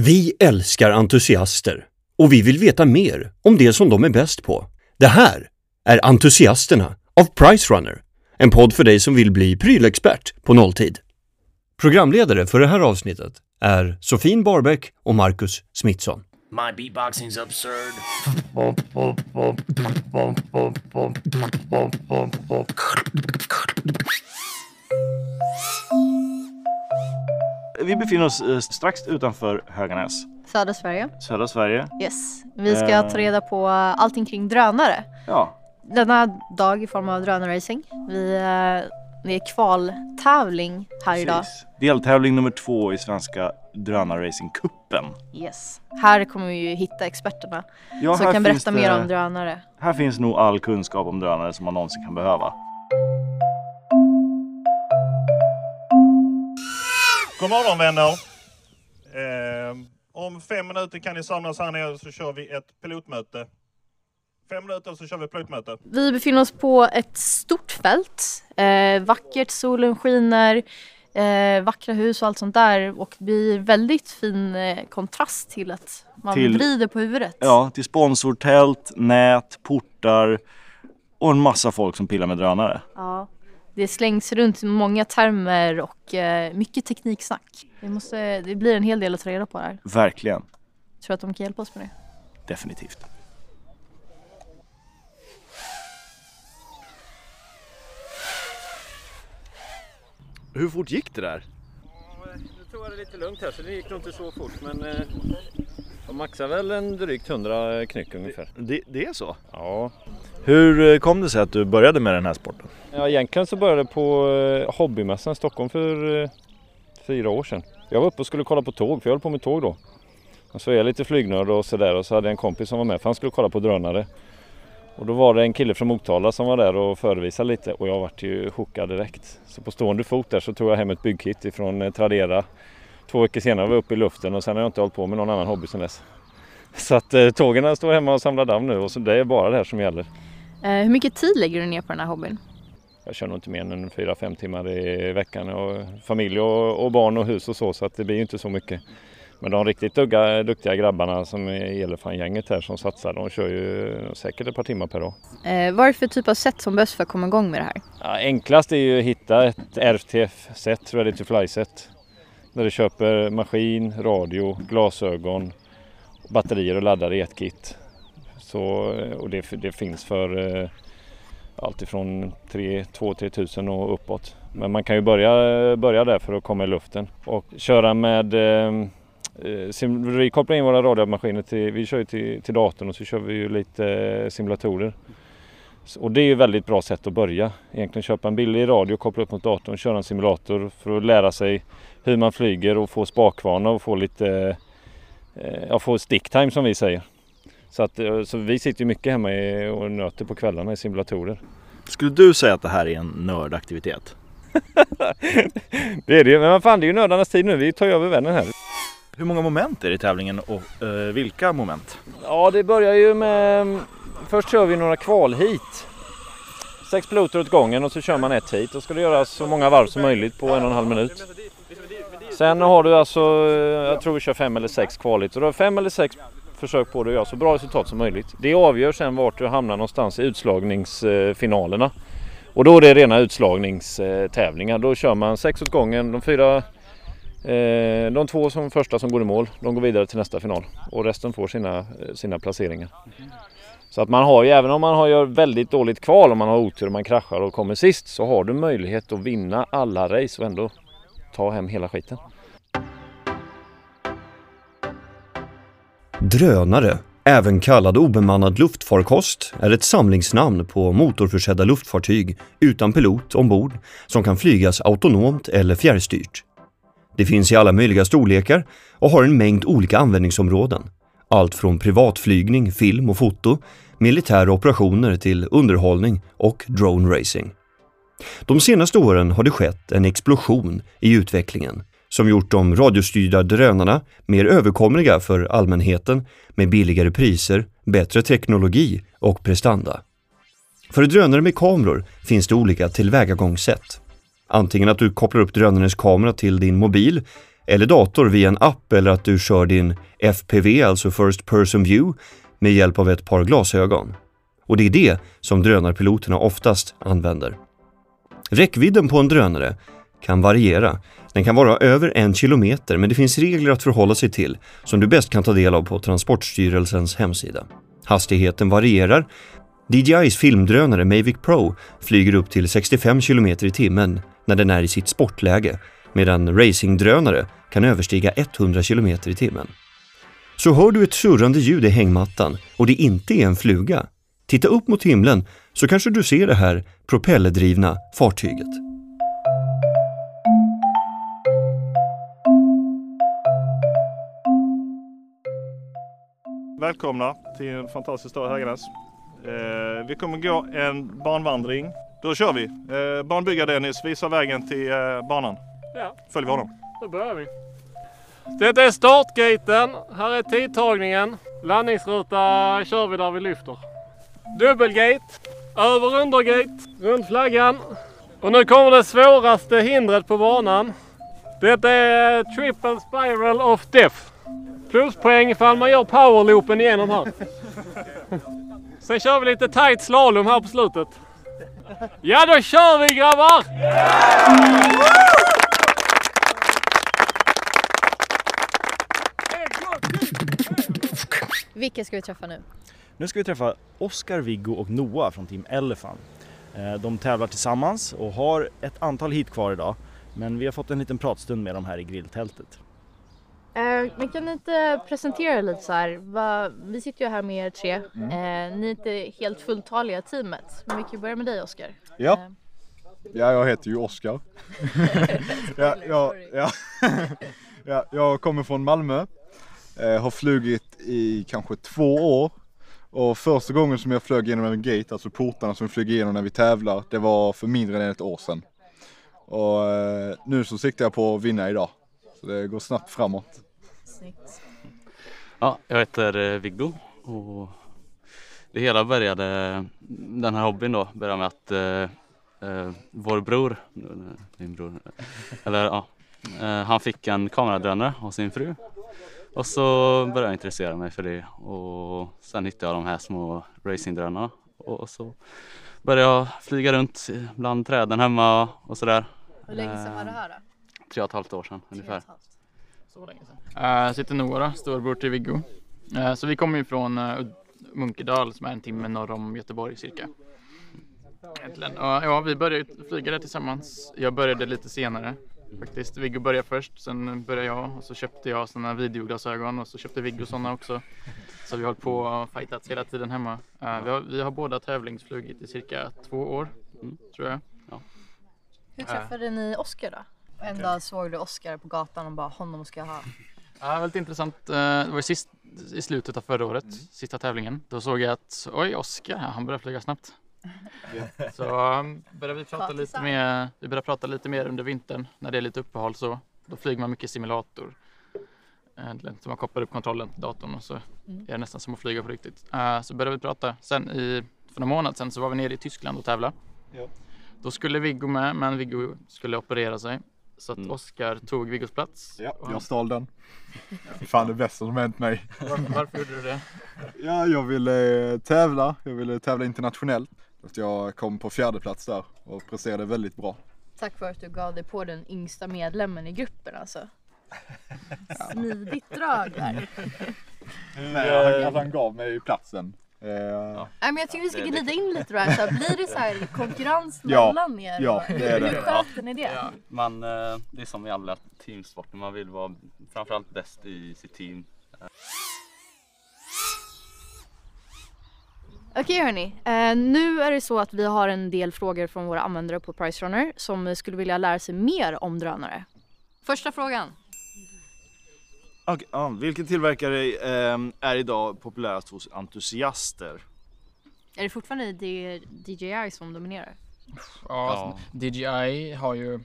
Vi älskar entusiaster och vi vill veta mer om det som de är bäst på. Det här är Entusiasterna av Pricerunner, en podd för dig som vill bli prylexpert på nolltid. Programledare för det här avsnittet är Sofie Barbeck och Marcus Smithson. My beatboxing's absurd. Vi befinner oss eh, strax utanför Höganäs, Södra Sverige. södra Sverige. Yes. Vi ska Eh. ta reda på allting kring drönare. Ja, Denna dag i form av drönarracing. Vi, eh, det är kvaltävling här idag. precis. Deltävling nummer två i Svenska drönarracingcupen. Yes. Här kommer vi ju hitta experterna Ja, som kan berätta det- mer om drönare. Här finns nog all kunskap om drönare som man någonsin kan behöva. God morgon vänner! Eh, om fem minuter kan ni samlas här nere så kör vi ett pilotmöte. Fem minuter så kör vi pilotmöte. Vi befinner oss på ett stort fält. Eh, vackert, solen skiner, eh, vackra hus och allt sånt där. Och det blir väldigt fin eh, kontrast till att man Till- vrider på huvudet. Ja, till sponsortält, nät, portar och en massa folk som pillar med drönare. Ja, det slängs runt många termer och eh, mycket tekniksnack. Det, måste, det blir en hel del att ta reda på här. Verkligen, Jag tror att de kan hjälpa oss med det. definitivt. Hur fort gick det där? Nu tog jag det lite lugnt här så det gick nog inte så fort men eh, jag maxar väl en drygt 100 knyck ungefär. Det, det är så? Ja. Hur eh, kom det sig att du började med den här sporten? ja, egentligen så började jag på eh, Hobbymässan i Stockholm för eh, fyra år sedan. Jag var uppe och skulle kolla på tåg för jag höll på med tåg då. Och så är jag lite flygnörd och sådär och så hade jag en kompis som var med för han skulle kolla på drönare. Och då var det en kille från Motala som var där och förevisade lite och jag vart ju chockad direkt. Så på stående fot där så tog jag hem ett byggkit ifrån Tradera. Två veckor senare var jag uppe i luften och sen har jag inte hållit på med någon annan hobby sedan dess. Så att eh, tågen står hemma och samlar damm nu och så det är bara det här som gäller. Eh, hur mycket tid lägger du ner på den här hobbyn? Jag kör nog inte mer än 4-5 timmar i veckan och familj och, och barn och hus och så så att det blir ju inte så mycket. Men de riktigt dugga, duktiga grabbarna som är i Elefant-gänget här som satsar de kör ju säkert ett par timmar per dag. Eh, vad är det för typ av sätt som behövs för att komma igång med det här? Ja, enklast är ju att hitta ett det är till fly-set. Där du köper maskin, radio, glasögon, batterier och laddare i ett kit. Så, eh, och det, det finns för eh, allt ifrån 2-3 tusen och uppåt. Men man kan ju börja, eh, börja där för att komma i luften och köra med eh, eh, sim, vi kopplar in våra radiomaskiner till, vi kör ju till, till datorn och så kör vi ju lite simulatorer. Och det är ju ett väldigt bra sätt att börja. Egentligen köpa en billig radio, koppla upp mot datorn, köra en simulator för att lära sig hur man flyger och få spakvana och få lite, eh, ja få stick time som vi säger. Så, att, eh, så vi sitter ju mycket hemma i, och nöter på kvällarna i simulatorer. Skulle du säga att det här är en nördaktivitet? Det är det ju, men vad fan det är ju nördarnas tid nu, vi tar ju över världen här. Hur många moment är det i tävlingen och eh, vilka moment? Ja, det börjar ju med... Först kör vi några kvalhit. Sex piloter åt gången och så kör man ett hit. Då ska du göra så många varv som möjligt på en och en halv minut. Sen har du alltså, eh, jag tror vi kör fem eller sex kvalit. Så du har fem eller sex försök på dig att göra så bra resultat som möjligt. Det avgör sen vart du hamnar någonstans i utslagningsfinalerna. Och då är det rena utslagningstävlingar. Då kör man sex åt gången. De fyra eh, de två som första som går i mål, de går vidare till nästa final och resten får sina, eh, sina placeringar. Så att man har ju, även om man har gör väldigt dåligt kval, om man har otur och man kraschar och kommer sist, så har du möjlighet att vinna alla race och ändå ta hem hela skiten. Drönare, även kallad obemannad luftfarkost, är ett samlingsnamn på motorförsedda luftfartyg utan pilot ombord som kan flygas autonomt eller fjärrstyrt. Det finns i alla möjliga storlekar och har en mängd olika användningsområden. Allt från privatflygning, film och foto, militära operationer till underhållning och drone racing. De senaste åren har det skett en explosion i utvecklingen som gjort de radiostyrda drönarna mer överkomliga för allmänheten med billigare priser, bättre teknologi och prestanda. För drönare med kameror finns det olika tillvägagångssätt. Antingen att du kopplar upp drönarens kamera till din mobil eller dator via en app eller att du kör din FPV, alltså First Person View, med hjälp av ett par glasögon. Och det är det som drönarpiloterna oftast använder. Räckvidden på en drönare kan variera. Den kan vara över en kilometer men det finns regler att förhålla sig till som du bäst kan ta del av på Transportstyrelsens hemsida. Hastigheten varierar. DJIs filmdrönare Mavic Pro flyger upp till 65 km i timmen när den är i sitt sportläge medan racingdrönare kan överstiga 100 km i timmen. Så hör du ett surrande ljud i hängmattan och det inte är en fluga, titta upp mot himlen så kanske du ser det här propellerdrivna fartyget. Välkomna till en fantastisk stad Höganäs. Eh, vi kommer gå en banvandring. Då kör vi. Eh, banbyggare Dennis visar vägen till eh, banan. Ja. Följ honom. Då börjar vi. Det är startgaten. Här är tidtagningen. Landningsruta kör vi där vi lyfter. Dubbelgate. Över undergate. Runt flaggan. Och nu kommer det svåraste hindret på banan. Det är triple spiral of death. Pluspoäng ifall man gör powerloopen igenom här. Sen kör vi lite tight slalom här på slutet. Ja, då kör vi grabbar! Vilka ska vi träffa nu? Nu ska vi träffa Oskar, Viggo och Noah från Team Elephant. Eh, De tävlar tillsammans och har ett antal hit kvar idag. Men vi har fått en liten pratstund med dem här i grilltältet. Eh, men kan ni inte presentera lite så här? Va, vi sitter ju här med er tre. Mm. Eh, ni är inte helt fulltaliga teamet. Men vi kan ju börja med dig Oskar. Ja. Eh, Ja, jag heter ju Oskar. ja, ja, ja. ja, jag kommer från Malmö. Eh, har flugit i kanske två år. Och första gången som jag flög genom en gate, alltså portarna som vi flyger igenom när vi tävlar, det var för mindre än ett år sedan. Och eh, nu så siktar jag på att vinna idag. Så det går snabbt framåt. snyggt. Ja, jag heter eh, Viggo och det hela började, den här hobbyn då, började med att eh, eh, vår bror, min bror, eller ja, han fick en kameradrönare av sin fru och så började jag intressera mig för det och sen hittade jag de här små racingdrönarna och så började jag flyga runt bland träden hemma och sådär. Hur länge sedan var det här då? Tre och ett halvt år sedan ungefär. Så länge sedan. Jag sitter Noah då, storbror till Viggo. Eh, Så vi kommer ju från eh, Munkedal som är en timme norr om Göteborg cirka. Egentligen. Och, ja, vi började flyga där tillsammans. Jag började lite senare faktiskt. Viggo började först, sen började jag och så köpte jag sådana videoglasögon och så köpte Viggo sådana också. Så vi har hållit på och fightats hela tiden hemma. Eh, Vi har, vi har båda tävlingsflugit i cirka två år, tror jag. Hur Eh. träffade ni Oskar då? En dag såg du Oskar på gatan och bara honom ska jag ha. Ja, väldigt intressant. Eh, Det var sist, i slutet av förra året, sista tävlingen. Då såg jag att oj, Oskar, han börjar flyga snabbt. Så um, började vi prata Ta lite mer, vi började prata lite mer under vintern när det är lite uppehåll så. Då flyger man mycket simulator. Så man kopplar upp kontrollen till datorn och så Mm. är det nästan som att flyga på riktigt. Eh, Så började vi prata. Sen i, för några månader sedan så var vi nere i Tyskland och tävla. Ja. Då skulle Viggo med, men Viggo skulle operera sig. Så att Mm. Oskar tog Viggos plats. Ja, han- jag stal den. Det är fan det bästa som hänt mig. Varför, varför gjorde du det? Ja, jag ville tävla. Jag ville tävla internationellt. Att jag kom på fjärde plats där och presterade väldigt bra. Tack för att du gav dig på den yngsta medlemmen i gruppen alltså. Smidigt drag där. Nej, att han gav mig platsen. Eh, Nej men jag tycker vi ska är glida in lite då här. Så här, blir det så här konkurrens Ja, mellan er? ja, det är det. Hur sköter ni det? Ja, man, eh, det är som i alla teamsporter, man vill vara framförallt bäst i sitt team. Okej hörni, eh, nu är det så att vi har en del frågor från våra användare på Pricerunner som skulle vilja lära sig mer om drönare. Första frågan. Okej, ja, vilken tillverkare ehm, är idag populärast hos entusiaster? Är det fortfarande D- DJI som dominerar? Ja, alltså, DJI har ju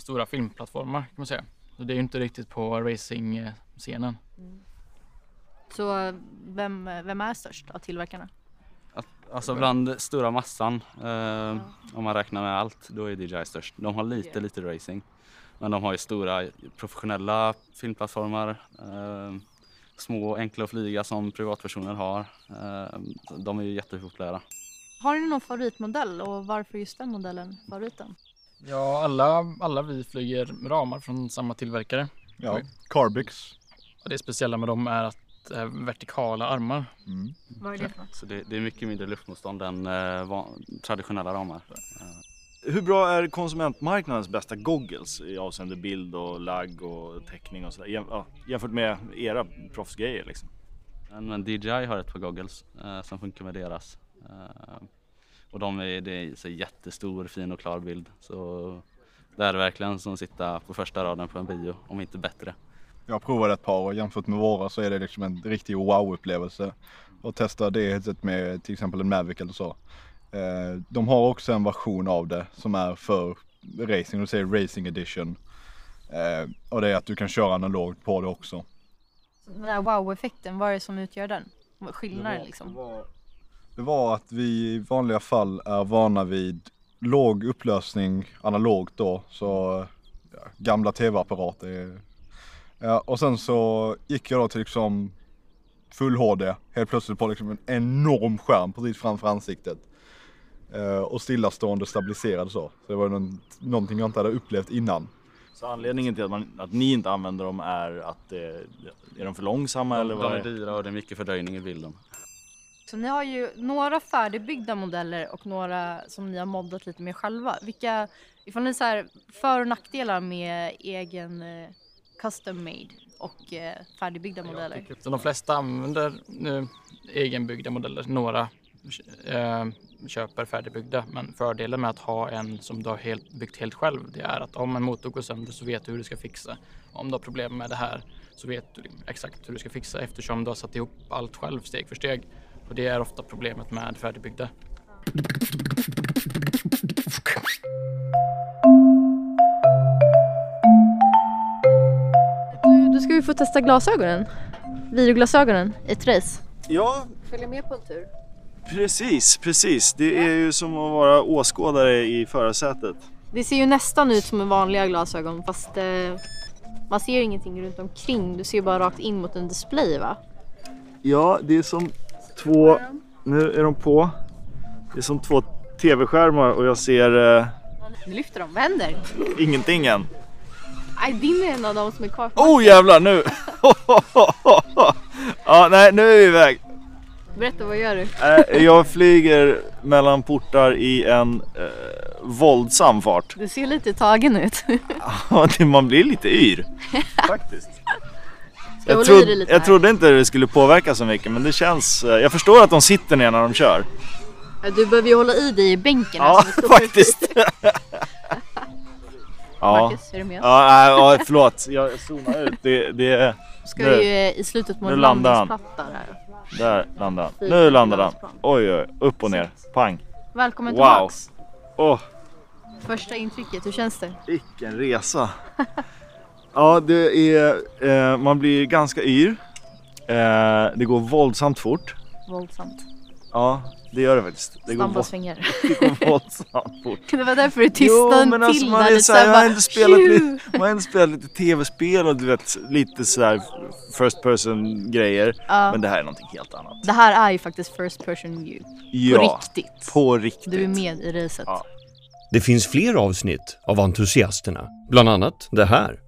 stora filmplattformar kan man säga. Så det är ju inte riktigt på racing-scenen. Så vem, vem är störst av tillverkarna? Alltså bland stora massan, eh, om man räknar med allt, då är DJI störst. De har lite, lite racing. Men de har ju stora professionella filmplattformar. Eh, små enkla att flyga som privatpersoner har. Eh, de är ju jättepopulära. Har ni någon favoritmodell och varför just den modellen favoriten? Ja, alla, alla vi flyger ramar från samma tillverkare. Ja, Carbix. Det speciella med dem är att vertikala armar. Mm. Vad är det för något? Så det, det är mycket mindre luftmotstånd än eh, van, traditionella ramar. Hur bra är konsumentmarknadens bästa goggles i avseende bild och lagg och täckning och sådär jäm, ja, jämfört med era proffsgrejer liksom? Men, men DJI har ett par goggles eh, som funkar med deras. Eh, och de är, det är så jättestor, fin och klar bild. Så det är verkligen som att sitta på första raden på en bio, om inte bättre. Jag provade ett par och jämfört med våra så är det liksom en riktig wow-upplevelse. Och testa det headset med till exempel en Mavic eller så. Eh, De har också en version av det som är för racing, de säger racing edition. Eh, Och det är att du kan köra analogt på det också. Den där wow-effekten, vad är det som utgör den? Skillnaden Det var- liksom? Det var att vi i vanliga fall är vana vid låg upplösning analogt då, så ja, gamla tv-apparater. Ja, och sen så gick jag då till liksom full HD helt plötsligt på liksom en enorm skärm precis framför ansiktet. Eh, och stillastående stabiliserad så. Så det var någon, någonting jag inte hade upplevt innan. Så anledningen till att, man, att ni inte använder dem är att eh, är de för långsamma eller De vad är är det? dyra och det är mycket fördröjning i bilden. Så ni har ju några färdigbyggda modeller och några som ni har moddat lite mer själva. Vilka, ifall ni så här för och nackdelar med egen eh, custom made och eh, färdigbyggda modeller? Så de flesta använder nu egenbyggda modeller. Några eh, köper färdigbyggda. Men fördelen med att ha en som du har helt, byggt helt själv det är att om en motor går sönder så vet du hur du ska fixa. Om du har problem med det här så vet du exakt hur du ska fixa eftersom du har satt ihop allt själv steg för steg. Och det är ofta problemet med färdigbyggda. Du, få testa glasögonen. Videoglasögonen i ett race. Ja, Följa med på en tur. precis, precis. Det är ju som att vara åskådare i förarsätet. Det ser ju nästan ut som vanliga glasögon fast eh, man ser ingenting runt omkring. Du ser bara rakt in mot en display va? Ja, det är som två, nu är de på. Det är som två tv-skärmar och jag ser eh, Nu lyfter de. Vad händer? ingenting än. Nej, din är en av dem som är kvar. Oh jävlar nu! ja, nej nu är vi iväg. Berätta, vad gör du? Eh, Jag flyger mellan portar i en eh, våldsam fart. Du ser lite tagen ut. Man blir lite yr. Faktiskt. Jag lite jag trodde inte det skulle påverka så mycket men det känns... eh, Jag förstår att de sitter ner när de kör. Du behöver ju hålla i dig i bänken. Ja, faktiskt. Ja. Marcus, är du med? Ja, ja förlåt. Jag zonar ut. Det, det, Ska nu, ju eh, i slutet nu en landar landningsplatta där. Där landade han. Nu landade han. Oj, oj, upp och ner. Pang. Välkommen Wow. tillbaks. Åh, Första intrycket, hur känns det? vilken resa. Ja, det är... Eh, man blir ganska yr. Eh, det går våldsamt fort. Våldsamt. Ja, det gör det faktiskt. Det går, Snabba vå- svängar. det går våldsamt fort. Det var därför du tystnade Jo men alltså till man, där är lite så här, jag har inte spelat lite, man har inte spelat lite tv-spel och du vet lite sådär first person grejer. Ja. Men det här är någonting helt annat. Det här är ju faktiskt first person view. Ja, På riktigt. På riktigt. Du är med i racet. Det finns fler avsnitt av Entusiasterna, bland annat det här.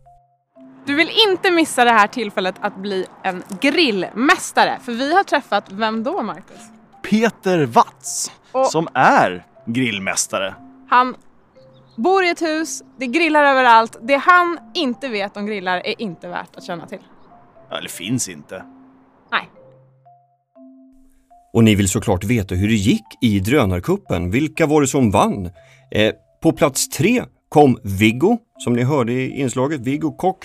Du vill inte missa det här tillfället att bli en grillmästare. För vi har träffat, vem då Marcus? Peter Watz Och- som är grillmästare. Han bor i ett hus, det grillar överallt. Det han inte vet om grillar är inte värt att känna till. Eller finns inte. Nej. Och ni vill såklart veta hur det gick i drönarkuppen. Vilka var det som vann? Eh, på plats tre kom Viggo, som ni hörde i inslaget, Viggo Kock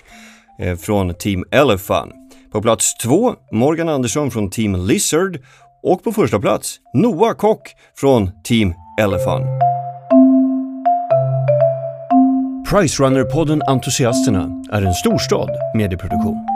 eh, från Team Elephant. På plats två Morgan Andersson från Team Lizard och på första plats Noah Kock från Team Elephant. Pricerunner-podden Entusiasterna är en storstad medieproduktion.